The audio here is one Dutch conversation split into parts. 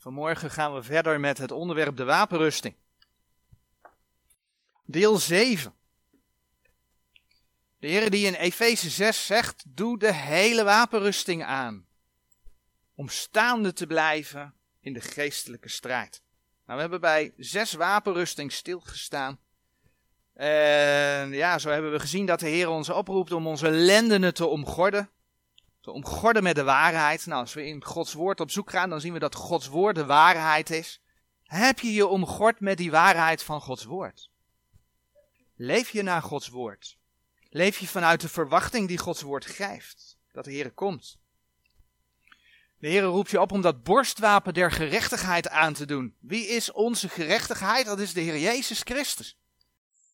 Vanmorgen gaan we verder met het onderwerp de wapenrusting. Deel 7. De Heer die in Efeze 6 zegt, doe de hele wapenrusting aan. Om staande te blijven in de geestelijke strijd. Nou, we hebben bij zes wapenrusting stilgestaan. En ja, zo hebben we gezien dat de Heer ons oproept om onze lendenen te omgorden. Te omgorden met de waarheid. Nou, als we in Gods woord op zoek gaan, dan zien we dat Gods woord de waarheid is. Heb je je omgord met die waarheid van Gods woord? Leef je naar Gods woord? Leef je vanuit de verwachting die Gods woord geeft? Dat de Heer komt. De Heer roept je op om dat borstwapen der gerechtigheid aan te doen. Wie is onze gerechtigheid? Dat is de Heer Jezus Christus.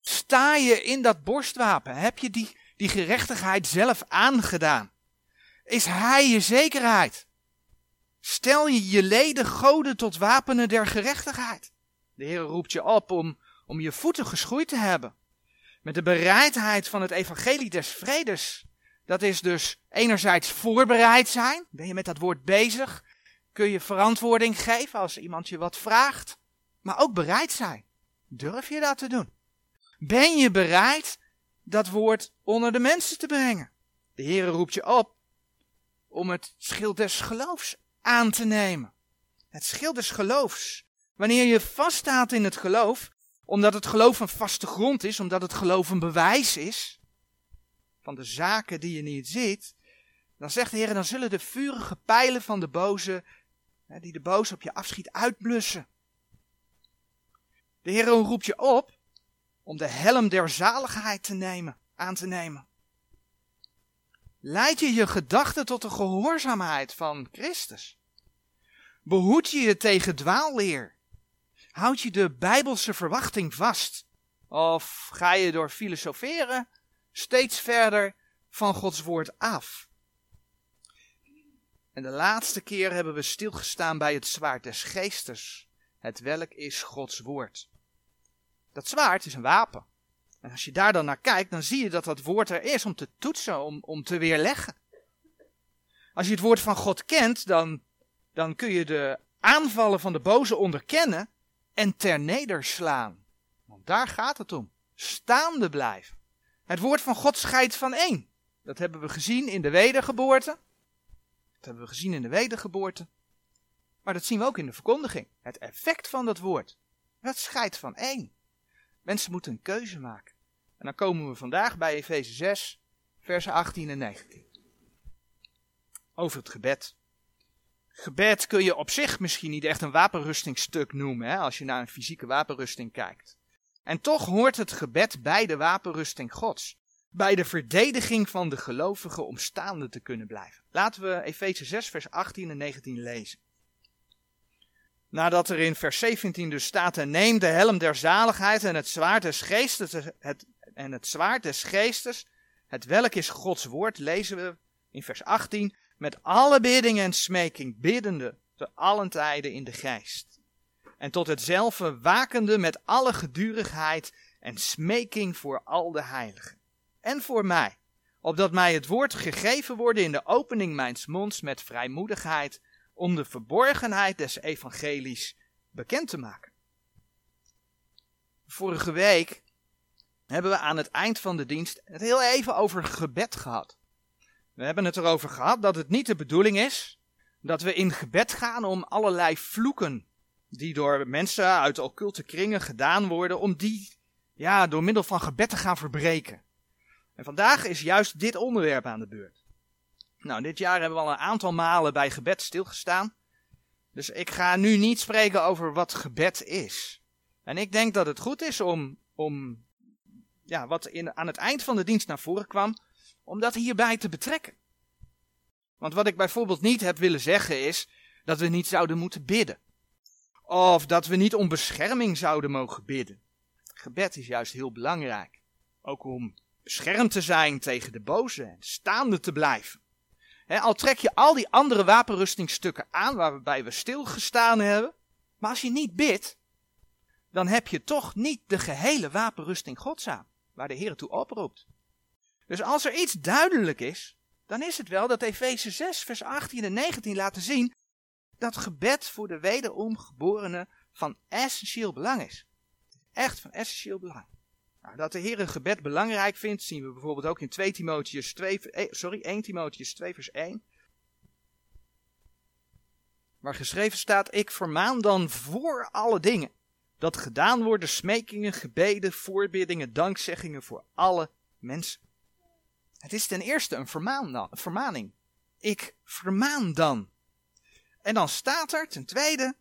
Sta je in dat borstwapen? Heb je die, die gerechtigheid zelf aangedaan? Is Hij je zekerheid? Stel je je leden goden tot wapenen der gerechtigheid. De Heer roept je op om, om je voeten geschoeid te hebben. Met de bereidheid van het evangelie des vredes. Dat is dus enerzijds voorbereid zijn. Ben je met dat woord bezig? Kun je verantwoording geven als iemand je wat vraagt? Maar ook bereid zijn. Durf je dat te doen? Ben je bereid dat woord onder de mensen te brengen? De Heer roept je op om het schild des geloofs aan te nemen. Het schild des geloofs. Wanneer je vaststaat in het geloof, omdat het geloof een vaste grond is, omdat het geloof een bewijs is van de zaken die je niet ziet, dan zegt de Heer, dan zullen de vurige pijlen van de boze, die de boze op je afschiet, uitblussen. De Heer roept je op om de helm der zaligheid te nemen, aan te nemen. Leid je je gedachten tot de gehoorzaamheid van Christus? Behoed je je tegen dwaalleer? Houd je de bijbelse verwachting vast? Of ga je door filosoferen steeds verder van Gods woord af? En de laatste keer hebben we stilgestaan bij het zwaard des geestes, het welk is Gods woord. Dat zwaard is een wapen. En als je daar dan naar kijkt, dan zie je dat dat woord er is om te toetsen, om, om te weerleggen. Als je het woord van God kent, dan, dan kun je de aanvallen van de boze onderkennen en ter nederslaan. Want daar gaat het om. Staande blijven. Het woord van God scheidt van één. Dat hebben we gezien in de wedergeboorte. Dat hebben we gezien in de wedergeboorte. Maar dat zien we ook in de verkondiging. Het effect van dat woord. Dat scheidt van één. Mensen moeten een keuze maken. En dan komen we vandaag bij Efeze 6, versen 18 en 19. Over het gebed. Gebed kun je op zich misschien niet echt een wapenrustingstuk noemen, hè, als je naar een fysieke wapenrusting kijkt. En toch hoort het gebed bij de wapenrusting Gods. Bij de verdediging van de gelovigen om staande te kunnen blijven. Laten we Efeze 6, vers 18 en 19 lezen. Nadat er in vers 17 dus staat, en neem de helm der zaligheid en het zwaard des geestes, het, en het zwaard des geestes, het welk is Gods woord, lezen we in vers 18, met alle bidding en smeking, biddende te allen tijden in de geest. En tot hetzelfde wakende met alle gedurigheid en smeking voor al de heiligen. En voor mij, opdat mij het woord gegeven worden in de opening mijns monds met vrijmoedigheid, om de verborgenheid des evangelies bekend te maken. Vorige week hebben we aan het eind van de dienst het heel even over gebed gehad. We hebben het erover gehad dat het niet de bedoeling is dat we in gebed gaan om allerlei vloeken die door mensen uit occulte kringen gedaan worden, om die ja, door middel van gebed te gaan verbreken. En vandaag is juist dit onderwerp aan de beurt. Nou, dit jaar hebben we al een aantal malen bij gebed stilgestaan. Dus ik ga nu niet spreken over wat gebed is. En ik denk dat het goed is om, om ja, wat in, aan het eind van de dienst naar voren kwam, om dat hierbij te betrekken. Want wat ik bijvoorbeeld niet heb willen zeggen is dat we niet zouden moeten bidden. Of dat we niet om bescherming zouden mogen bidden. Gebed is juist heel belangrijk. Ook om beschermd te zijn tegen de boze en staande te blijven. al trek je al die andere wapenrustingstukken aan waarbij we stilgestaan hebben. Maar als je niet bidt, dan heb je toch niet de gehele wapenrusting Gods aan waar de Heer toe oproept. Dus als er iets duidelijk is, dan is het wel dat Efeze 6, vers 18 en 19 laten zien dat gebed voor de wederom geborenen van essentieel belang is. Echt van essentieel belang. Nou, dat de Heer een gebed belangrijk vindt, zien we bijvoorbeeld ook in 2 Timotheus 2, eh, sorry, 1 Timotheus 2 vers 1. Waar geschreven staat, ik vermaan dan voor alle dingen, dat gedaan worden smekingen, gebeden, voorbiddingen, dankzeggingen voor alle mensen. Het is ten eerste een, vermaan vermaning. Ik vermaan dan. En dan staat er ten tweede,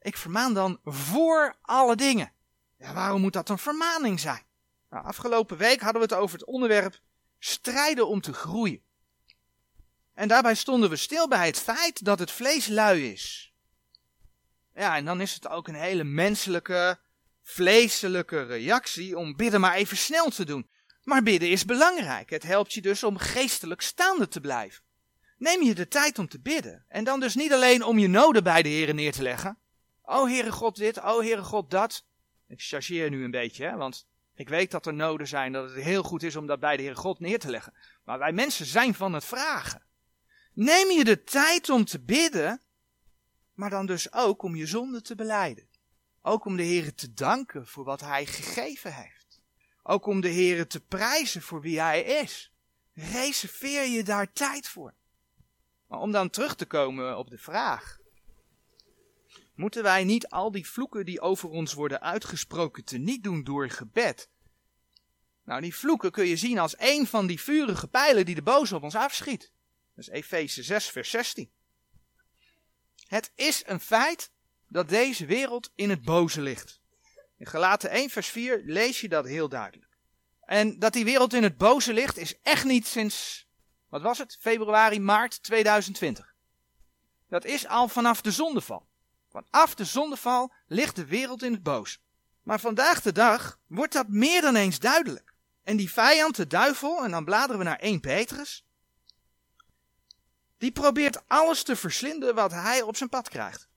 ik vermaan dan voor alle dingen. Ja, waarom moet dat een vermaning zijn? Nou, afgelopen week hadden we het over het onderwerp strijden om te groeien. En daarbij stonden we stil bij het feit dat het vlees lui is. Ja, en dan is het ook een hele menselijke, vleeselijke reactie om bidden maar even snel te doen. Maar bidden is belangrijk. Het helpt je dus om geestelijk staande te blijven. Neem je de tijd om te bidden. En dan dus niet alleen om je noden bij de Heer neer te leggen. O Heere God dit, o Heere God dat. Ik chargeer nu een beetje, hè, want ik weet dat er noden zijn, dat het heel goed is om dat bij de Heere God neer te leggen. Maar wij mensen zijn van het vragen. Neem je de tijd om te bidden, maar dan dus ook om je zonde te beleiden. Ook om de Heer te danken voor wat Hij gegeven heeft. Ook om de Heer te prijzen voor wie Hij is. Reserveer je daar tijd voor. Maar om dan terug te komen op de vraag. Moeten wij niet al die vloeken die over ons worden uitgesproken te niet doen door gebed? Nou, die vloeken kun je zien als een van die vurige pijlen die de boze op ons afschiet. Dat is Efeze 6, vers 16. Het is een feit dat deze wereld in het boze ligt. In Galaten 1, vers 4 lees je dat heel duidelijk. En dat die wereld in het boze ligt is echt niet sinds, wat was het, februari, maart 2020. Dat is al vanaf de zondeval. Vanaf de zondeval ligt de wereld in het boos. Maar vandaag de dag wordt dat meer dan eens duidelijk. En die vijand, de duivel, en dan bladeren we naar 1 Petrus, die probeert alles te verslinden wat hij op zijn pad krijgt.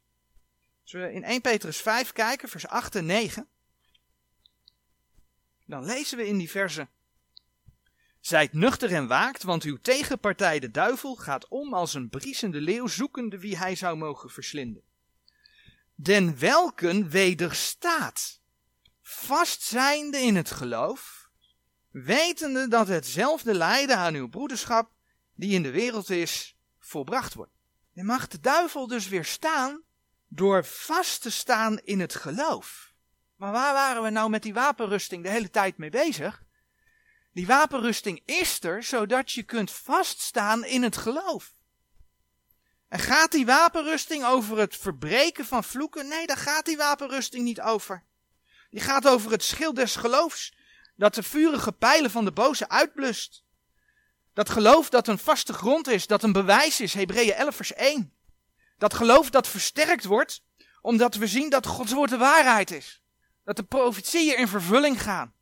Als we in 1 Petrus 5 kijken, vers 8 en 9, dan lezen we in die versen. Zijt nuchter en waakt, want uw tegenpartij de duivel gaat om als een briesende leeuw zoekende wie hij zou mogen verslinden den welken wederstaat, vastzijnde in het geloof, wetende dat hetzelfde lijden aan uw broederschap, die in de wereld is, volbracht wordt. Je mag de duivel dus weerstaan door vast te staan in het geloof. Maar waar waren we nou met die wapenrusting de hele tijd mee bezig? Die wapenrusting is er zodat je kunt vaststaan in het geloof. En gaat die wapenrusting over het verbreken van vloeken? Nee, daar gaat die wapenrusting niet over. Die gaat over het schild des geloofs, dat de vurige pijlen van de boze uitblust. Dat geloof dat een vaste grond is, dat een bewijs is, Hebreeën 11 vers 1. Dat geloof dat versterkt wordt, omdat we zien dat Gods woord de waarheid is. Dat de profetieën in vervulling gaan.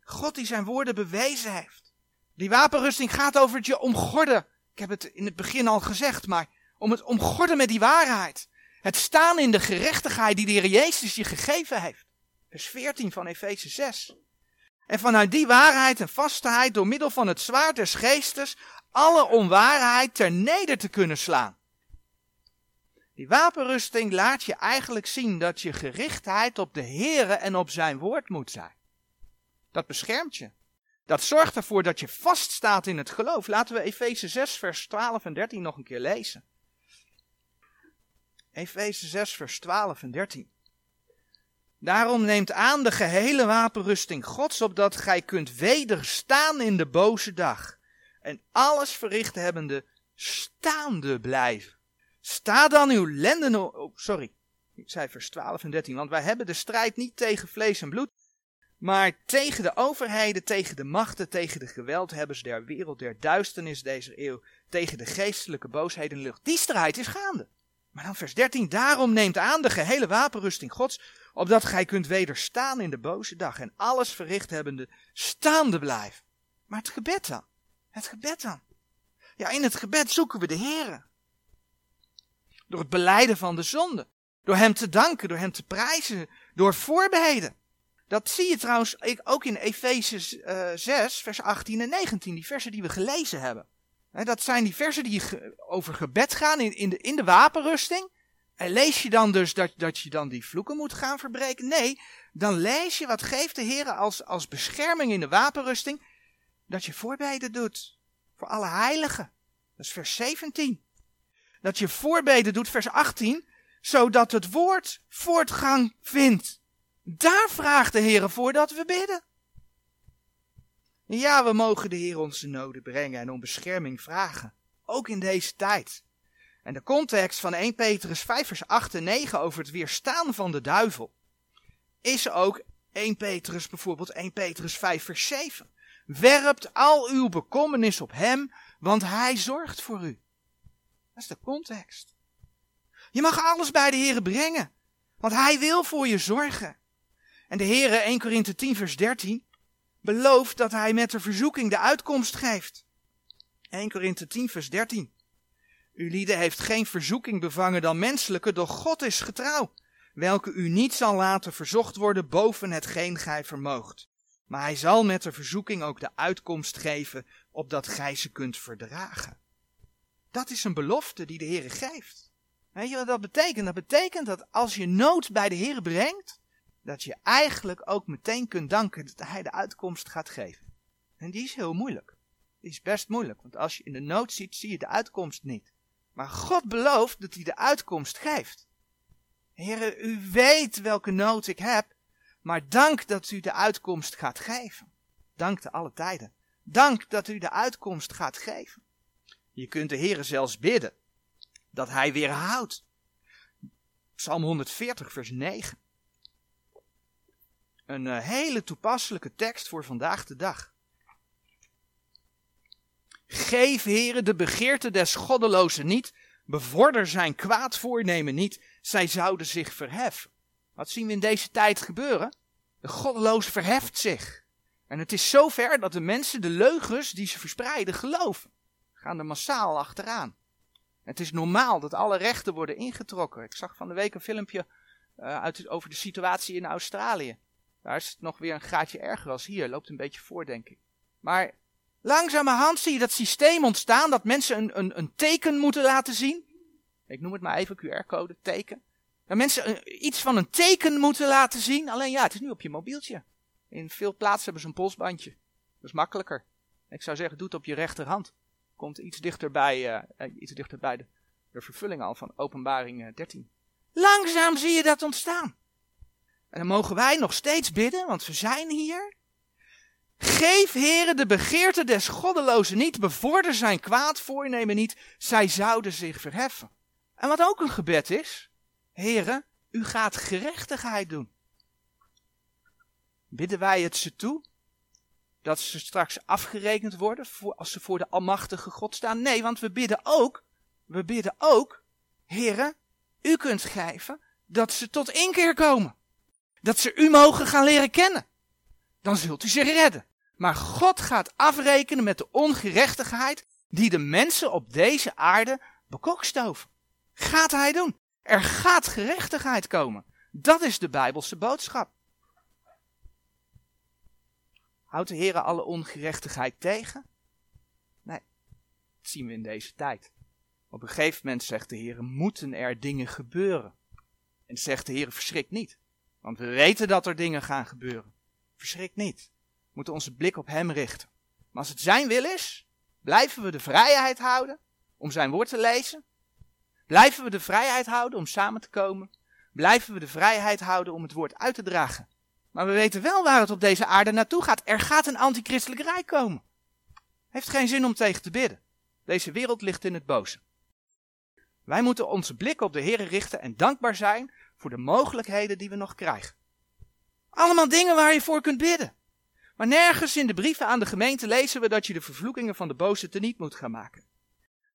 God die zijn woorden bewezen heeft. Die wapenrusting gaat over het je omgorden. Ik heb het in het begin al gezegd, maar om het omgorden met die waarheid. Het staan in de gerechtigheid die de Heer Jezus je gegeven heeft. Vers 14 van Efeze 6. En vanuit die waarheid en vastheid door middel van het zwaard des geestes alle onwaarheid ter neder te kunnen slaan. Die wapenrusting laat je eigenlijk zien dat je gerichtheid op de Heere en op zijn woord moet zijn. Dat beschermt je. Dat zorgt ervoor dat je vaststaat in het geloof. Laten we Efeze 6 vers 12 en 13 nog een keer lezen. Efeze 6, vers 12 en 13. Daarom neemt aan de gehele wapenrusting Gods, opdat gij kunt wederstaan in de boze dag. En alles verricht hebbende staande blijven. Sta dan uw lenden, oh, sorry, ik zei vers 12 en 13, want wij hebben de strijd niet tegen vlees en bloed, maar tegen de overheden, tegen de machten, tegen de geweldhebbers der wereld, der duisternis deze eeuw, tegen de geestelijke boosheden de lucht. Die strijd is gaande. Maar dan vers 13, daarom neemt aan de gehele wapenrusting Gods, opdat gij kunt wederstaan in de boze dag en alles verricht hebbende staande blijven. Maar het gebed dan? Het gebed dan? Ja, in het gebed zoeken we de Heer. Door het beleiden van de zonde. Door Hem te danken, door Hem te prijzen, door voorbeden. Dat zie je trouwens ook in Efeze 6, vers 18 en 19, die versen die we gelezen hebben. Dat zijn die versen die over gebed gaan in, in, de, in de wapenrusting. En lees je dan dus dat, dat je dan die vloeken moet gaan verbreken? Nee, dan lees je wat geeft de Heer als, als bescherming in de wapenrusting. Dat je voorbeden doet voor alle heiligen. Dat is vers 17. Dat je voorbeden doet, vers 18, zodat het woord voortgang vindt. Daar vraagt de Heer voor dat we bidden. Ja, we mogen de Heer onze noden brengen en om bescherming vragen. Ook in deze tijd. En de context van 1 Petrus 5 vers 8 en 9 over het weerstaan van de duivel is ook 1 Petrus bijvoorbeeld 1 Petrus 5 vers 7. Werpt al uw bekommernis op hem, want hij zorgt voor u. Dat is de context. Je mag alles bij de Heer brengen, want hij wil voor je zorgen. En de Heer 1 Korinthe 10 vers 13 belooft dat hij met de verzoeking de uitkomst geeft. 1 Korinthe 10 vers 13. U lieden heeft geen verzoeking bevangen dan menselijke, doch God is getrouw, welke u niet zal laten verzocht worden boven hetgeen gij vermoogt. Maar hij zal met de verzoeking ook de uitkomst geven, opdat gij ze kunt verdragen. Dat is een belofte die de Heer geeft. Weet je wat dat betekent? Dat betekent dat als je nood bij de Heer brengt, dat je eigenlijk ook meteen kunt danken dat hij de uitkomst gaat geven. En die is heel moeilijk. Die is best moeilijk, want als je in de nood ziet, zie je de uitkomst niet. Maar God belooft dat hij de uitkomst geeft. Heren, u weet welke nood ik heb, maar dank dat u de uitkomst gaat geven. Dank te alle tijden. Dank dat u de uitkomst gaat geven. Je kunt de Heere zelfs bidden dat hij weerhoudt. Psalm 140, vers 9. Een uh, hele toepasselijke tekst voor vandaag de dag. Geef, heren, de begeerte des goddelozen niet. Bevorder zijn kwaad voornemen niet. Zij zouden zich verheffen. Wat zien we in deze tijd gebeuren? De goddeloos verheft zich. En het is zover dat de mensen de leugens die ze verspreiden geloven. Gaan er massaal achteraan. Het is normaal dat alle rechten worden ingetrokken. Ik zag van de week een filmpje uh, uit, over de situatie in Australië. Daar is het nog weer een gaatje erger als hier. Loopt een beetje voor, denk ik. Maar langzamerhand zie je dat systeem ontstaan dat mensen een, een, een teken moeten laten zien. Ik noem het maar even QR-code, teken. Dat mensen iets van een teken moeten laten zien. Alleen ja, het is nu op je mobieltje. In veel plaatsen hebben ze een polsbandje. Dat is makkelijker. Ik zou zeggen, doe het op je rechterhand. Komt iets dichterbij, uh, iets dichterbij de, de vervulling al van openbaring 13. Langzaam zie je dat ontstaan. En dan mogen wij nog steeds bidden, want we zijn hier. Geef, heren, de begeerte des goddelozen niet, bevorder zijn kwaad voornemen niet, zij zouden zich verheffen. En wat ook een gebed is, heren, u gaat gerechtigheid doen. Bidden wij het ze toe? Dat ze straks afgerekend worden als ze voor de Almachtige God staan? Nee, want we bidden ook, we bidden ook, heren, u kunt geven dat ze tot inkeer komen. Dat ze u mogen gaan leren kennen. Dan zult u zich redden. Maar God gaat afrekenen met de ongerechtigheid die de mensen op deze aarde bekokstoven. Gaat hij doen. Er gaat gerechtigheid komen. Dat is de Bijbelse boodschap. Houdt de Heer alle ongerechtigheid tegen? Nee, dat zien we in deze tijd. Op een gegeven moment zegt de Heer, moeten er dingen gebeuren. En zegt de Heer, verschrik niet. Want we weten dat er dingen gaan gebeuren. Verschrik niet. We moeten onze blik op Hem richten. Maar als het Zijn wil is, blijven we de vrijheid houden om Zijn woord te lezen. Blijven we de vrijheid houden om samen te komen. Blijven we de vrijheid houden om het woord uit te dragen. Maar we weten wel waar het op deze aarde naartoe gaat. Er gaat een antichristelijk rijk komen. Heeft geen zin om tegen te bidden. Deze wereld ligt in het boze. Wij moeten onze blik op de Heer richten en dankbaar zijn voor de mogelijkheden die we nog krijgen. Allemaal dingen waar je voor kunt bidden. Maar nergens in de brieven aan de gemeente lezen we dat je de vervloekingen van de boze teniet moet gaan maken.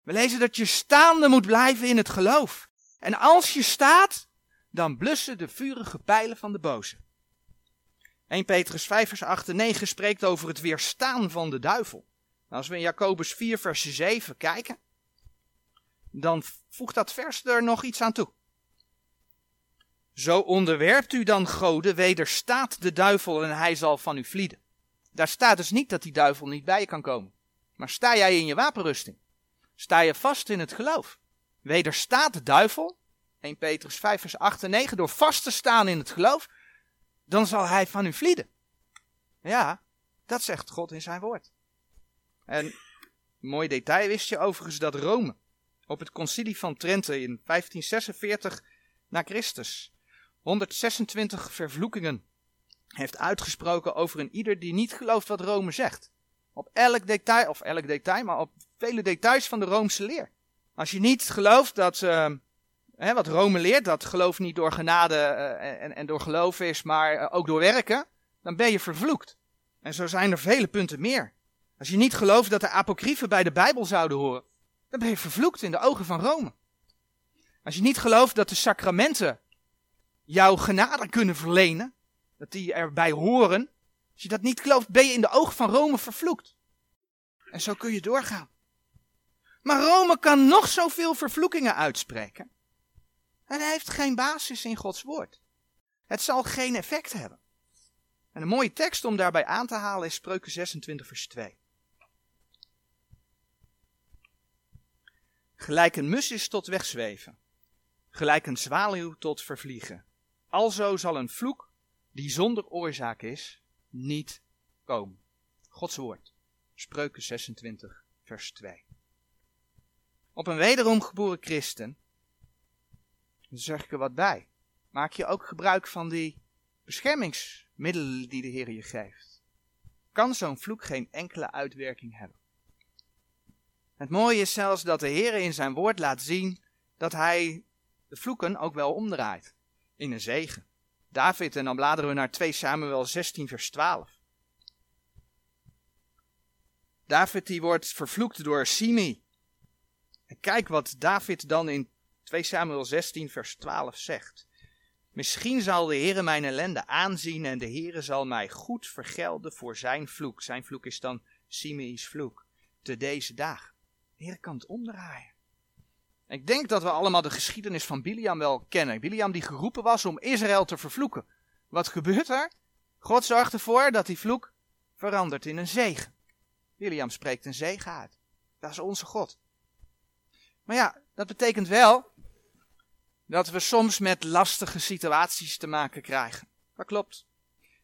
We lezen dat je staande moet blijven in het geloof. En als je staat, dan blussen de vurige pijlen van de boze. 1 Petrus 5 vers 8 en 9 spreekt over het weerstaan van de duivel. Als we in Jacobus 4 vers 7 kijken, dan voegt dat vers er nog iets aan toe. Zo onderwerpt u dan goden, wederstaat de duivel en hij zal van u vlieden. Daar staat dus niet dat die duivel niet bij je kan komen. Maar sta jij in je wapenrusting? sta je vast in het geloof. Wederstaat de duivel, 1 Petrus 5 vers 8 en 9, door vast te staan in het geloof, dan zal hij van u vlieden. Ja, dat zegt God in zijn woord. En mooi detail wist je overigens dat Rome op het concilie van Trente in 1546 na Christus 126 vervloekingen heeft uitgesproken over een ieder die niet gelooft wat Rome zegt. Op elk detail, of elk detail, maar op vele details van de Roomse leer. Als je niet gelooft dat, uh, hè, wat Rome leert, dat geloof niet door genade uh, en, en, door geloof is, maar uh, ook door werken, dan ben je vervloekt. En zo zijn er vele punten meer. Als je niet gelooft dat de apocriefen bij de Bijbel zouden horen, dan ben je vervloekt in de ogen van Rome. Als je niet gelooft dat de sacramenten jouw genade kunnen verlenen, dat die erbij horen, als je dat niet gelooft, ben je in de ogen van Rome vervloekt. En zo kun je doorgaan. Maar Rome kan nog zoveel vervloekingen uitspreken. En hij heeft geen basis in Gods woord. Het zal geen effect hebben. En een mooie tekst om daarbij aan te halen is Spreuken 26 vers 2. Gelijk een mus is tot wegzweven, gelijk een zwaluw tot vervliegen. Alzo zal een vloek die zonder oorzaak is, niet komen. Gods woord. Spreuken 26, vers 2. Op een wederom geboren christen, dan zeg ik er wat bij, maak je ook gebruik van die beschermingsmiddelen die de Heer je geeft. Kan zo'n vloek geen enkele uitwerking hebben. Het mooie is zelfs dat de Heer in zijn woord laat zien dat hij de vloeken ook wel omdraait in een zegen. David, en dan bladeren we naar 2 Samuel 16, vers 12. David die wordt vervloekt door Simi. En kijk wat David dan in 2 Samuel 16, vers 12 zegt. Misschien zal de Heere mijn ellende aanzien en de Heere zal mij goed vergelden voor zijn vloek. Zijn vloek is dan Simi's vloek. Te deze dag. De Heer kan het omdraaien. Ik denk dat we allemaal de geschiedenis van Biliam wel kennen. Biliam die geroepen was om Israël te vervloeken. Wat gebeurt er? God zorgt ervoor dat die vloek verandert in een zegen. Biliam spreekt een zegen uit. Dat is onze God. Maar ja, dat betekent wel dat we soms met lastige situaties te maken krijgen. Dat klopt.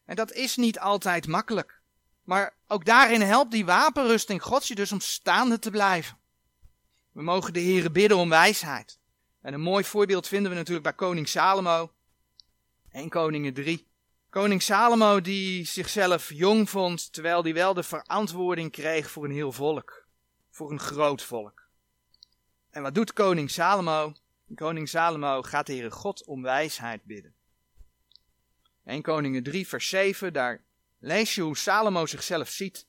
En dat is niet altijd makkelijk. Maar ook daarin helpt die wapenrusting Gods je dus om staande te blijven. We mogen de Heeren bidden om wijsheid. En een mooi voorbeeld vinden we natuurlijk bij koning Salomo. 1 Koningen 3. Koning Salomo die zichzelf jong vond, terwijl hij wel de verantwoording kreeg voor een heel volk. Voor een groot volk. En wat doet koning Salomo? Koning Salomo gaat de Heere God om wijsheid bidden. 1 Koningen 3 vers 7, daar lees je hoe Salomo zichzelf ziet.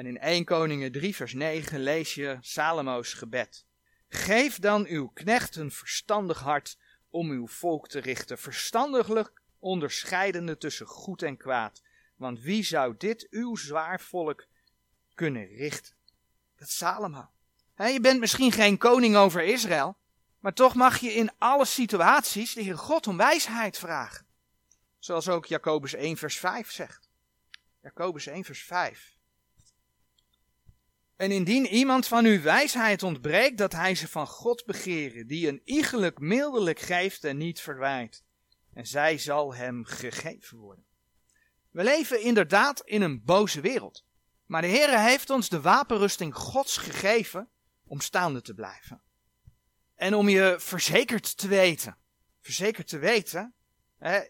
En in 1 Koningen 3 vers 9 lees je Salomo's gebed. Geef dan uw knecht een verstandig hart om uw volk te richten, verstandiglijk onderscheidende tussen goed en kwaad. Want wie zou dit uw zwaar volk kunnen richten? Dat is Salomo. je bent misschien geen koning over Israël, maar toch mag je in alle situaties de Heer God om wijsheid vragen. Zoals ook Jacobus 1 vers 5 zegt. Jacobus 1 vers 5. En indien iemand van u wijsheid ontbreekt, dat hij ze van God begeren, die een iegelijk mildelijk geeft en niet verwijt. En zij zal hem gegeven worden. We leven inderdaad in een boze wereld. Maar de Heer heeft ons de wapenrusting Gods gegeven om staande te blijven. En om je verzekerd te weten. Verzekerd te weten. Hè,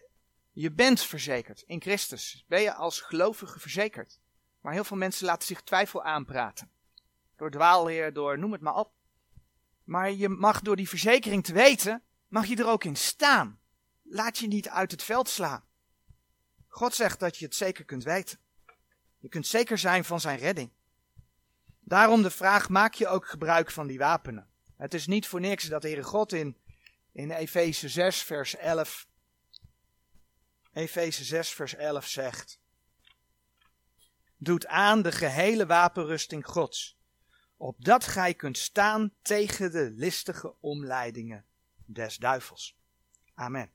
je bent verzekerd in Christus. Ben je als gelovige verzekerd. Maar heel veel mensen laten zich twijfel aanpraten door dwaalleer, door noem het maar op. Maar je mag door die verzekering te weten, mag je er ook in staan. Laat je niet uit het veld slaan. God zegt dat je het zeker kunt weten. Je kunt zeker zijn van zijn redding. Daarom de vraag, maak je ook gebruik van die wapenen? Het is niet voor niks dat de Heere God in, in Efeze 6 vers 11, Efeze 6 vers 11 zegt, doet aan de gehele wapenrusting Gods, opdat gij kunt staan tegen de listige omleidingen des duivels. Amen.